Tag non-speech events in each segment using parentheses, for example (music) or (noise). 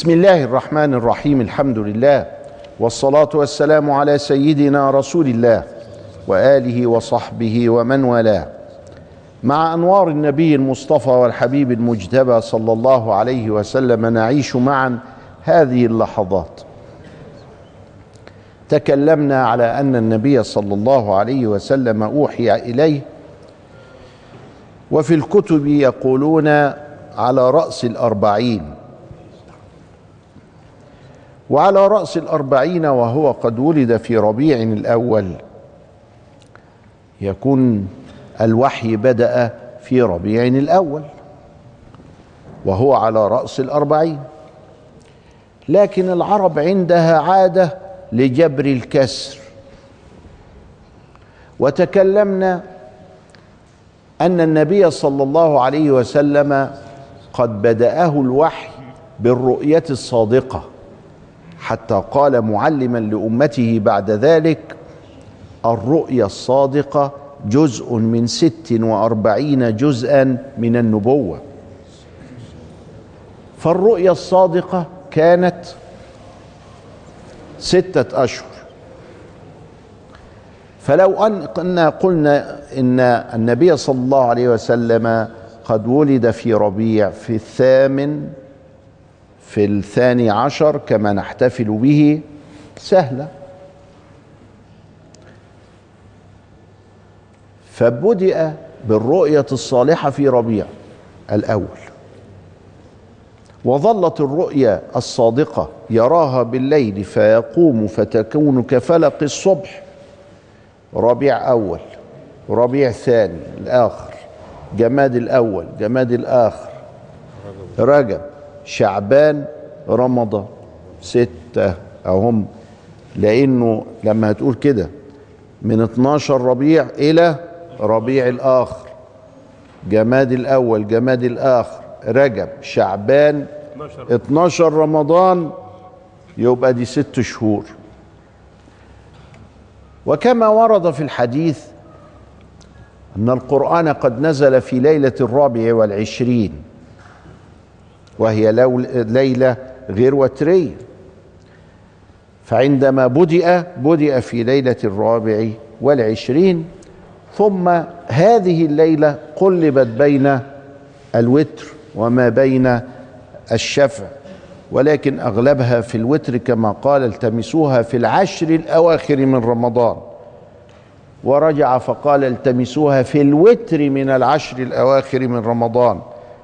بسم الله الرحمن الرحيم الحمد لله والصلاة والسلام على سيدنا رسول الله وآله وصحبه ومن والاه مع أنوار النبي المصطفى والحبيب المجتبى صلى الله عليه وسلم نعيش معا هذه اللحظات تكلمنا على أن النبي صلى الله عليه وسلم أوحي إليه وفي الكتب يقولون على رأس الأربعين وعلى رأس الأربعين وهو قد ولد في ربيع الأول. يكون الوحي بدأ في ربيع الأول وهو على رأس الأربعين. لكن العرب عندها عادة لجبر الكسر. وتكلمنا أن النبي صلى الله عليه وسلم قد بدأه الوحي بالرؤية الصادقة. حتى قال معلما لأمته بعد ذلك الرؤيا الصادقة جزء من ست وأربعين جزءا من النبوة. فالرؤيا الصادقة كانت ستة أشهر. فلو أن قلنا إن النبي صلى الله عليه وسلم قد ولد في ربيع في الثامن في الثاني عشر كما نحتفل به سهلة. فبدأ بالرؤية الصالحة في ربيع الأول. وظلت الرؤيا الصادقة يراها بالليل فيقوم فتكون كفلق الصبح. ربيع أول ربيع ثاني الآخر جماد الأول جماد الآخر. رجب. شعبان رمضان ستة أهم. لأنه لما هتقول كده من 12 ربيع إلى ربيع الآخر. جماد الأول جماد الآخر. رجب شعبان 12 رمضان يبقى دي ست شهور. وكما ورد في الحديث أن القرآن قد نزل في ليلة الرابع والعشرين. وهي ليلة غير وترية. فعندما بدأ بدأ في ليلة الرابع والعشرين ثم هذه الليلة قلبت بين الوتر وما بين الشفع ولكن أغلبها في الوتر كما قال التمسوها في العشر الأواخر من رمضان. ورجع فقال التمسوها في الوتر من العشر الأواخر من رمضان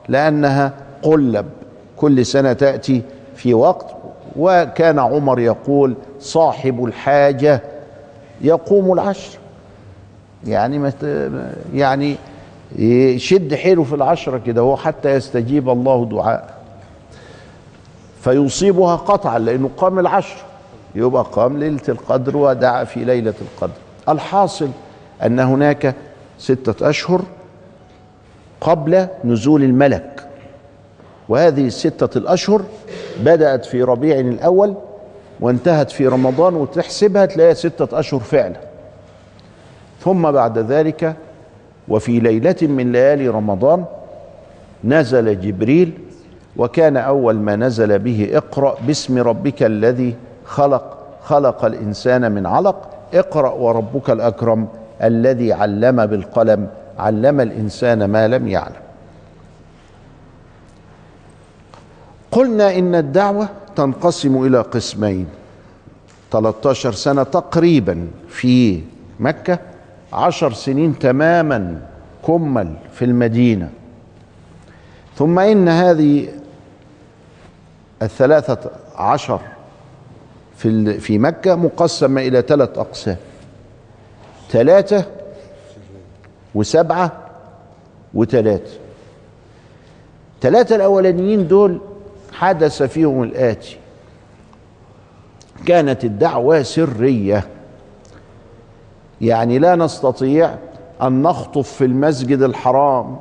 لأنها قلب. كل سنة تأتي في وقت. وكان عمر يقول صاحب الحاجة يقوم العشر. يعني مت يعني يشد حيله في العشرة كده هو حتى يستجيب الله دعاء. فيصيبها قطعا لأنه قام العشر. يبقى قام ليلة القدر ودعا في ليلة القدر. الحاصل أن هناك ستة أشهر قبل نزول الملك. وهذه الستة الأشهر بدأت في ربيع الأول وانتهت في رمضان وتحسبها تلاقيها ستة أشهر فعلا. ثم بعد ذلك وفي ليلة من ليالي رمضان نزل جبريل وكان أول ما نزل به اقرأ باسم ربك الذي خلق خلق الإنسان من علق اقرأ وربك الأكرم الذي علم بالقلم علم الإنسان ما لم يعلم. قلنا إن الدعوة تنقسم إلى قسمين. 13 سنة تقريبا في مكة عشر سنين تماما كمل في المدينة. ثم إن هذه الثلاثة عشر في في مكة مقسمة إلى ثلاث أقسام. ثلاثة وسبعة وثلاثة. ثلاثة الأولانيين دول حدث فيهم الآتي. كانت الدعوة سرية. يعني لا نستطيع أن نخطف في المسجد الحرام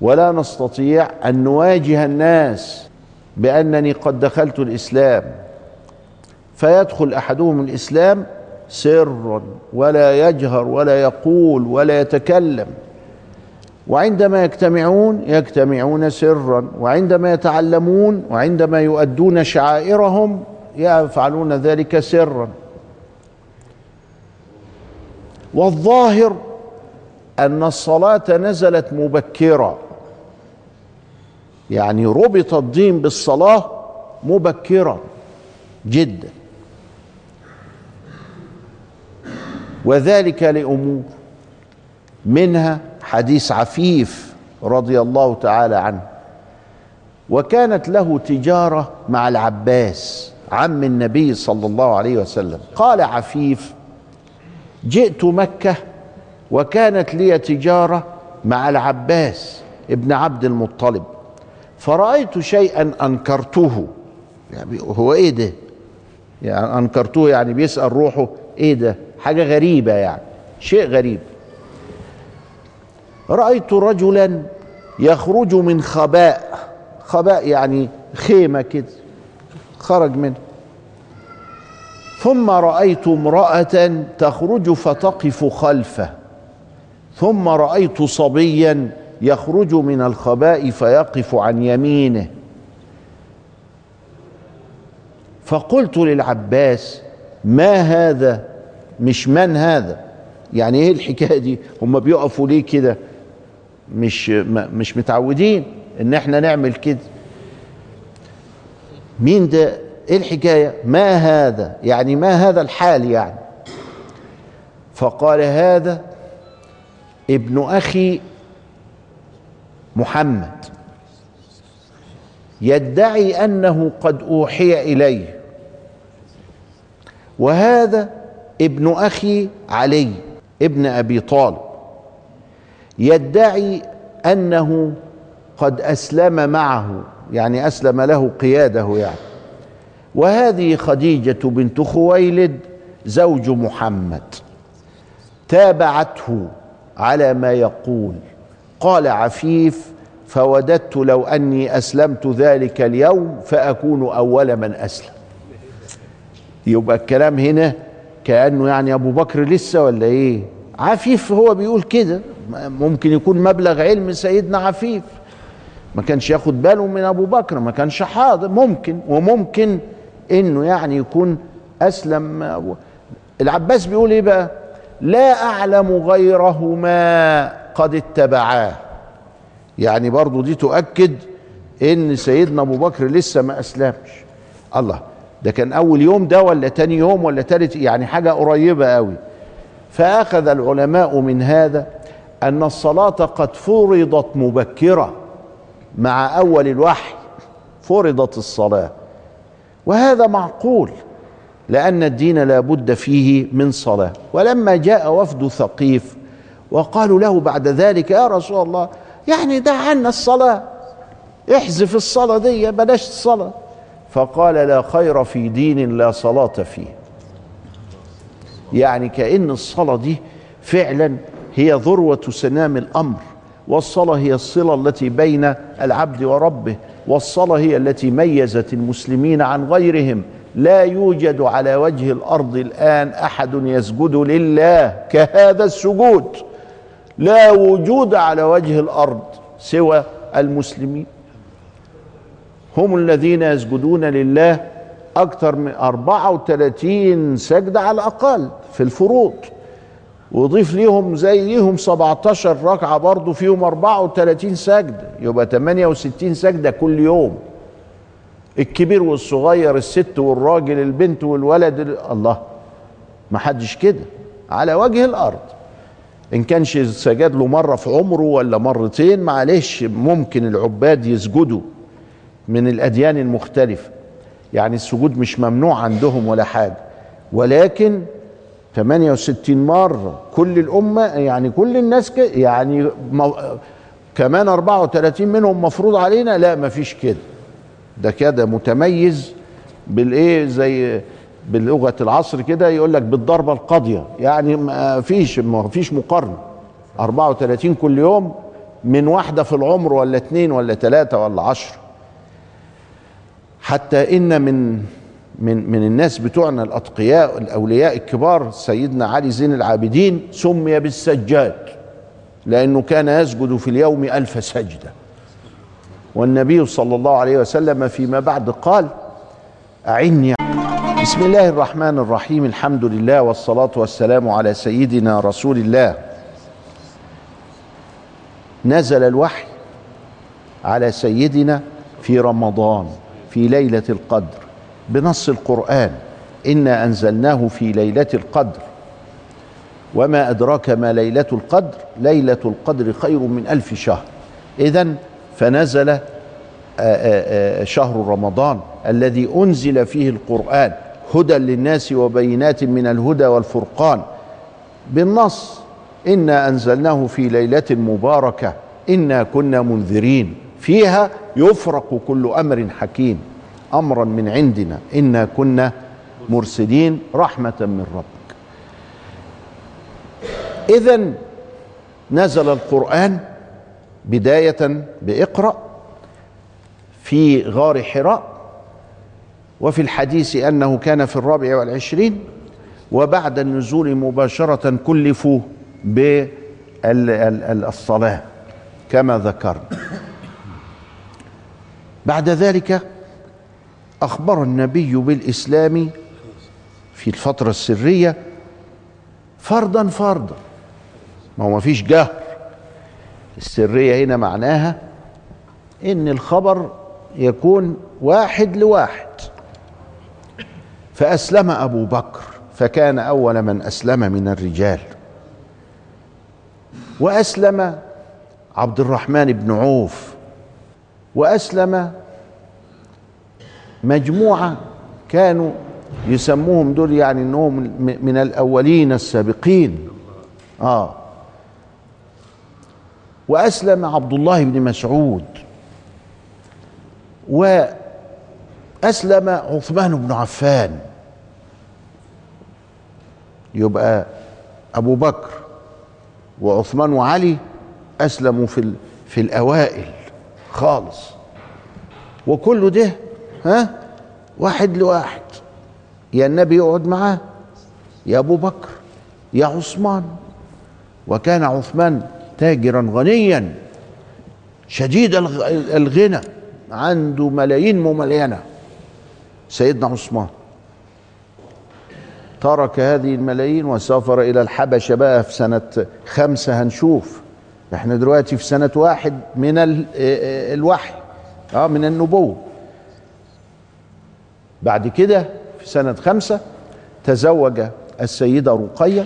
ولا نستطيع أن نواجه الناس بأنني قد دخلت الإسلام. فيدخل أحدهم الإسلام سرا ولا يجهر ولا يقول ولا يتكلم. وعندما يجتمعون يجتمعون سرا وعندما يتعلمون وعندما يؤدون شعائرهم يفعلون ذلك سرا. والظاهر أن الصلاة نزلت مبكرا يعني ربط الدين بالصلاة مبكرا جدا. وذلك لأمور منها حديث عفيف رضي الله تعالى عنه وكانت له تجارة مع العباس عم النبي صلى الله عليه وسلم قال عفيف جئت مكة وكانت لي تجارة مع العباس ابن عبد المطلب فرأيت شيئا أنكرته يعني هو إيه ده؟ يعني أنكرته يعني بيسأل روحه إيه ده؟ حاجة غريبة يعني شيء غريب رأيت رجلا يخرج من خباء. خباء يعني خيمة كده خرج منه. ثم رأيت امرأة تخرج فتقف خلفه. ثم رأيت صبيا يخرج من الخباء فيقف عن يمينه. فقلت للعباس ما هذا؟ مش من هذا؟ يعني إيه الحكاية دي؟ هم بيقفوا ليه كده؟ مش مش متعودين ان إحنا نعمل كده. مين ده؟ إيه الحكاية؟ ما هذا؟ يعني ما هذا الحال يعني؟ فقال هذا ابن أخي محمد. يدعي أنه قد أوحي إليه. وهذا ابن أخي علي ابن أبي طالب. يدعي أنه قد أسلم معه يعني أسلم له قياده يعني. وهذه خديجة بنت خويلد زوج محمد. تابعته على ما يقول. قال عفيف فوددت لو أني أسلمت ذلك اليوم فأكون أول من أسلم. يبقى الكلام هنا كأنه يعني أبو بكر لسه ولا إيه؟ عفيف هو بيقول كده. ممكن يكون مبلغ علم سيدنا عفيف. ما كانش ياخد باله من أبو بكر ما كانش حاضر. ممكن وممكن إنه يعني يكون أسلم. أبو العباس بيقول إيه بقى؟ لا أعلم غيرهما قد اتبعاه. يعني برضو دي تؤكد إن سيدنا أبو بكر لسه ما أسلمش. الله ده كان أول يوم ده ولا تاني يوم ولا تالت؟ يعني حاجة قريبة قوي فأخذ العلماء من هذا أن الصلاة قد فرضت مبكرة مع أول الوحي فرضت الصلاة. وهذا معقول لأن الدين لا بد فيه من صلاة. ولما جاء وفد ثقيف وقالوا له بعد ذلك يا رسول الله يعني دع عنا الصلاة احذف الصلاة دي بلاش الصلاة. فقال لا خير في دين لا صلاة فيه. يعني كأن الصلاة دي فعلا هي ذروة سنام الأمر والصلاة هي الصلة التي بين العبد وربه والصلاة هي التي ميزت المسلمين عن غيرهم. لا يوجد على وجه الأرض الآن أحد يسجد لله كهذا السجود. لا وجود على وجه الأرض سوى المسلمين. هم الذين يسجدون لله أكثر من 34 سجدة على الأقل في الفروض. وضيف ليهم زي ليهم 17 ركعة برضه فيهم 34 سجدة يبقى 68 سجدة كل يوم. الكبير والصغير الست والراجل البنت والولد الله ما حدش كده. على وجه الأرض. إن كانش سجد له مرة في عمره ولا مرتين معلش ممكن العباد يسجدوا من الأديان المختلفة. يعني السجود مش ممنوع عندهم ولا حاجة. ولكن 68 مرة كل الأمة يعني كل الناس يعني كمان 34 منهم مفروض علينا. لا مفيش كده. ده كده متميز بالإيه زي بلغه العصر كده يقول لك بالضربة القاضية. يعني ما فيش ما فيش مقارنة. 34 كل يوم من واحدة في العمر ولا اتنين ولا تلاتة ولا عشره حتى إن من من من الناس بتوعنا الأتقياء الأولياء الكبار سيدنا علي زين العابدين سمي بالسجاد لأنه كان يسجد في اليوم ألف سجدة. والنبي صلى الله عليه وسلم فيما بعد قال أعني. بسم الله الرحمن الرحيم الحمد لله والصلاة والسلام على سيدنا رسول الله. نزل الوحي على سيدنا في رمضان. في ليلة القدر بنص القرآن إنا أنزلناه في ليلة القدر. وما أدراك ما ليلة القدر؟ ليلة القدر خير من ألف شهر. إذا فنزل آآ آآ شهر رمضان الذي أنزل فيه القرآن هدى للناس وبينات من الهدى والفرقان. بالنص إنا أنزلناه في ليلة مباركة إنا كنا منذرين. فيها يفرق كل أمر حكيم أمرا من عندنا إنا كنا مرسلين رحمة من ربك. إذا نزل القرآن بداية بإقرأ في غار حراء وفي الحديث أنه كان في الرابع والعشرين وبعد النزول مباشرة كلفوا بالصلاة كما ذكرنا. بعد ذلك أخبر النبي بالإسلام في الفترة السرية فردا فردا ما هو ما فيش جهر. السرية هنا معناها إن الخبر يكون واحد لواحد. فأسلم أبو بكر فكان أول من أسلم من الرجال. وأسلم عبد الرحمن بن عوف وأسلم مجموعة كانوا يسموهم دول يعني إنهم من الأولين السابقين. آه. وأسلم عبد الله بن مسعود. وأسلم عثمان بن عفان. يبقى أبو بكر وعثمان وعلي أسلموا في في الأوائل. خالص. وكل ده ها واحد لواحد. يا النبي يقعد معاه يا أبو بكر يا عثمان. وكان عثمان تاجرا غنيا شديد الغنى عنده ملايين مملينه سيدنا عثمان ترك هذه الملايين وسافر إلى الحبشة بقى في سنة خمسة هنشوف. إحنا دلوقتي في سنة واحد من الوحي آه من النبوة. بعد كده في سنة خمسة تزوج السيدة رقية.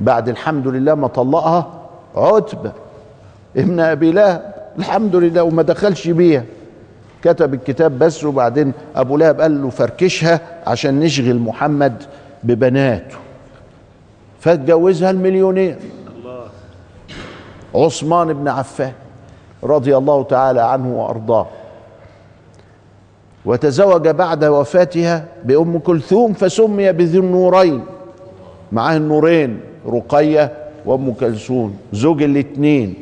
بعد الحمد لله ما طلقها عتبة ابن أبي لهب. الحمد لله وما دخلش بيها. كتب الكتاب بس وبعدين أبو لهب قال له فركشها عشان نشغل محمد ببناته. فاتجوزها المليونير. عثمان بن عفان رضي الله تعالى عنه وأرضاه. وتزوج بعد وفاتها بأم كلثوم فسمي بذي النورين معاه النورين رقية وأم كلثوم زوج الاثنين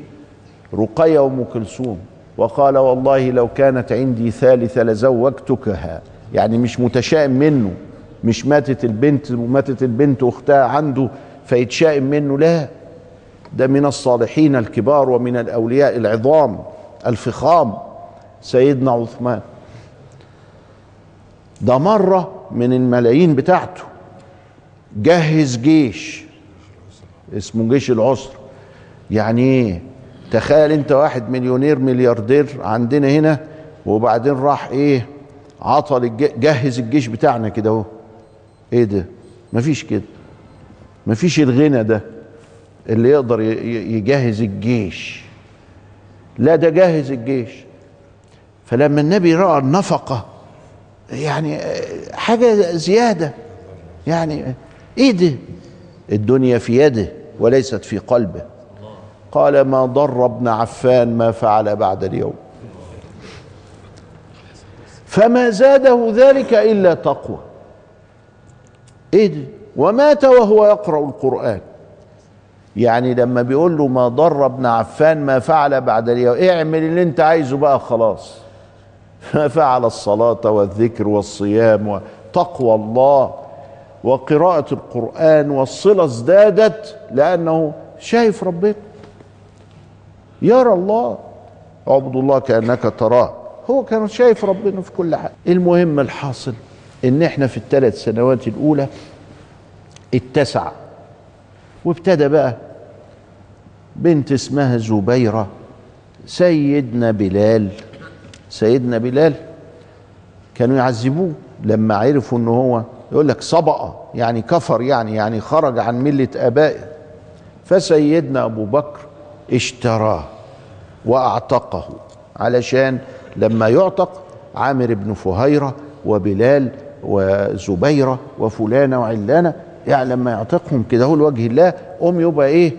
رقية وأم كلثوم. وقال والله لو كانت عندي ثالثة لزوجتكها يعني مش متشائم منه مش ماتت البنت وماتت البنت واختها عنده فيتشائم منه لا. ده من الصالحين الكبار ومن الأولياء العظام الفخام سيدنا عثمان. ده مرة من الملايين بتاعته جهز جيش اسمه جيش العسر. يعني إيه؟ تخيل أنت واحد مليونير ملياردير عندنا هنا وبعدين راح إيه؟ عطل جهز الجيش بتاعنا كده أهو. إيه ده؟ مفيش كده. مفيش الغنى ده. اللي يقدر يجهز الجيش. لا ده جهز الجيش. فلما النبي رأى النفقة يعني آه، حاجة زيادة. يعني إيه ده الدنيا في يده وليست في قلبه. قال ما ضر ابن عفان ما فعل بعد اليوم. فما زاده ذلك إلا تقوى. إيه ده ومات وهو يقرأ القرآن. يعني لما بيقول له ما ضر ابن عفان ما فعل بعد اليوم اعمل اللي انت عايزه بقى خلاص. (laughs) ففعل الصلاة والذكر والصيام وتقوى الله وقراءة القرآن والصلة ازدادت لأنه شايف ربنا يرى الله. اعبد الله كأنك تراه. هو كان شايف ربنا في كل حاجة. المهم الحاصل إن إحنا في الثلاث سنوات الأولى اتسع وابتدى بقى بنت اسمها زبيرة سيدنا بلال. سيدنا بلال كانوا يعذبوه لما عرفوا إن هو يقول لك صبأ يعني كفر يعني يعني خرج عن ملة آبائه. فسيدنا أبو بكر اشتراه وأعتقه علشان لما يعتق عامر بن فهيرة وبلال وزبيرة وفلانة وعلانة يعني لما يعتقهم كده هو لوجه الله قوم يبقى إيه؟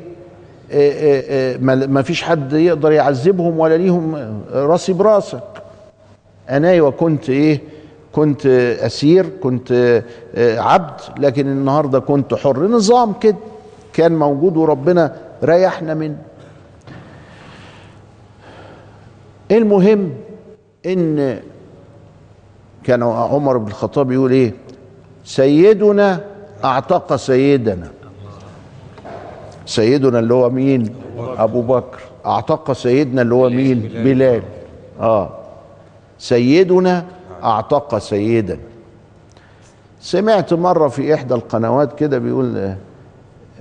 إيه إيه إيه ما فيش حد يقدر يعذبهم ولا ليهم راسي براسك. أنا وكنت إيه؟ كنت أسير كنت عبد لكن النهارده كنت حر. نظام كده كان موجود وربنا ريحنا منه. المهم إن كان عمر بن الخطاب يقول إيه؟ سيدنا أعتق سيدنا. سيدنا اللي هو مين؟ أبو بكر. أعتق سيدنا اللي هو مين؟ بلال. آه. سيدنا أعتق سيدا. سمعت مرة في إحدى القنوات كده بيقول آه،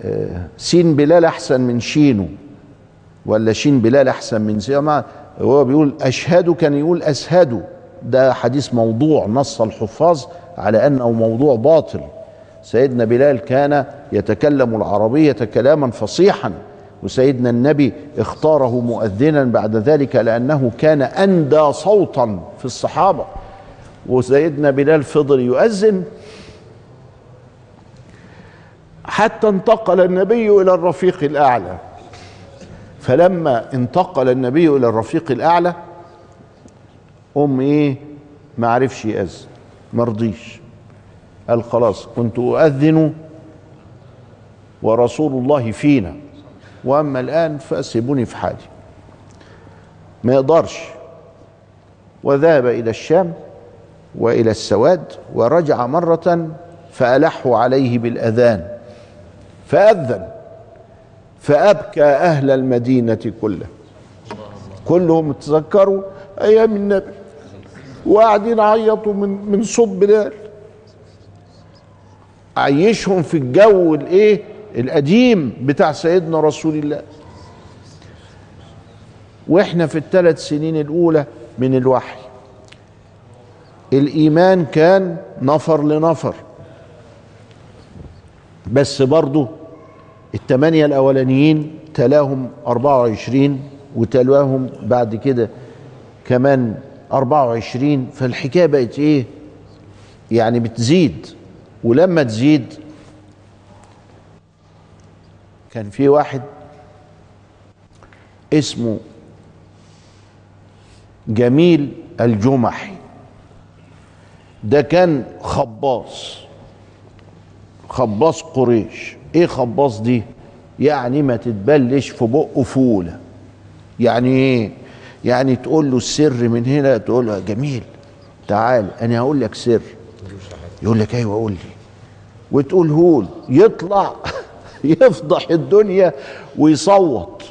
آه، سين بلال أحسن من شينو؟ ولا شين بلال أحسن من سين هو بيقول أشهد كان يقول اشهد ده حديث موضوع نص الحفاظ على أنه موضوع باطل. سيدنا بلال كان يتكلم العربية كلاما فصيحا وسيدنا النبي اختاره مؤذنا بعد ذلك لأنه كان أندى صوتا في الصحابة. وسيدنا بلال فضل يؤذن حتى انتقل النبي إلى الرفيق الأعلى. فلما انتقل النبي إلى الرفيق الأعلى أم إيه ما عرفش يأذن مرضيش. قال خلاص كنت أؤذن ورسول الله فينا. وأما الآن فسيبوني في حالي ما يقدرش. وذهب إلى الشام وإلى السواد ورجع مرة فألحوا عليه بالأذان فأذن فأبكى أهل المدينة كلها. كلهم تذكروا أيام النبي. وقاعدين يعيطوا من من صوت بلال عيشهم في الجو الايه؟ القديم بتاع سيدنا رسول الله. وإحنا في الثلاث سنين الاولى من الوحي. الإيمان كان نفر لنفر. بس برضو الثمانية الأولانيين تلاهم 24 وتلاهم بعد كده كمان 24 فالحكاية بقت إيه؟ يعني بتزيد. ولما تزيد كان في واحد اسمه جميل الجمحي ده كان خباص خباص قريش. إيه خباص دي؟ يعني ما تتبلش في بقه فولة. يعني إيه؟ يعني تقول له السر من هنا تقول له جميل تعال أنا هقول لك سر. يقول لك أيوه قول لي. وتقوله له يطلع (laughs) يفضح الدنيا ويصوت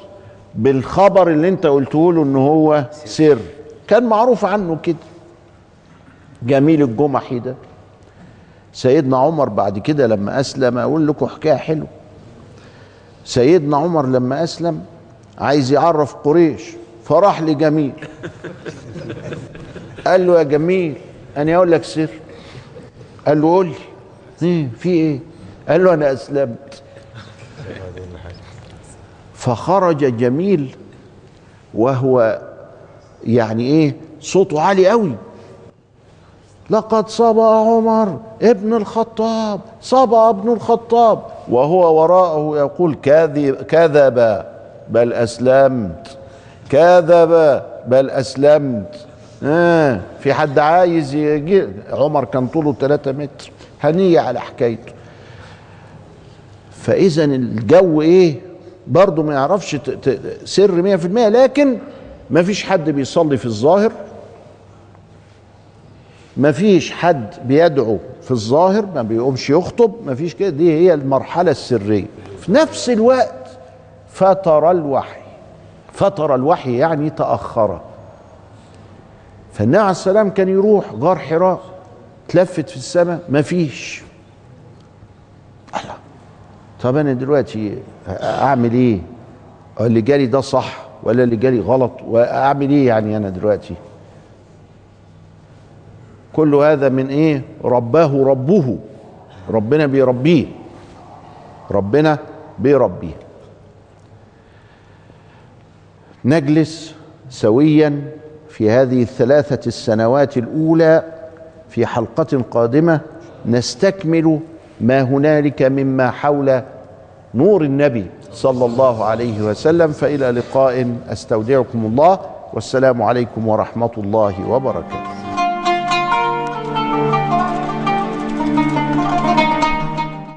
بالخبر اللي انت قلته له إن هو سر. كان معروف عنه كده. جميل الجمحي ده. سيدنا عمر بعد كده لما أسلم أقول لكم حكاية حلوة. سيدنا عمر لما أسلم عايز يعرف قريش فراح لجميل. قال له يا جميل أنا أقول لك سر. قال له قول لي. إيه في إيه؟ قال له أنا أسلمت. فخرج جميل وهو يعني إيه؟ صوته عالي قوي. لقد صبا عمر ابن الخطاب صبا ابن الخطاب. وهو وراءه يقول كاذب كذب بل أسلمت. كذب بل أسلمت. آه في حد عايز يجي عمر كان طوله 3 متر هنية على حكايته. فاذا الجو إيه؟ برضه ما يعرفش سر 100% لكن ما فيش حد بيصلي في الظاهر ما فيش حد بيدعو في الظاهر ما بيقومش يخطب ما فيش كده. دي هي المرحلة السرية. في نفس الوقت فترى الوحي. فتر الوحي يعني تأخر. فالنبي عليه السلام كان يروح غار حراء تلفت في السماء مفيش الله. طب أنا دلوقتي أعمل إيه؟ اللي جالي ده صح ولا اللي جالي غلط؟ وأعمل إيه يعني أنا دلوقتي؟ كل هذا من إيه؟ رباه ربه. ربنا بيربيه. ربنا بيربيه. نجلس سويا في هذه الثلاثة السنوات الأولى في حلقة قادمة نستكمل ما هنالك مما حول نور النبي صلى الله عليه وسلم. فإلى لقاء أستودعكم الله والسلام عليكم ورحمة الله وبركاته.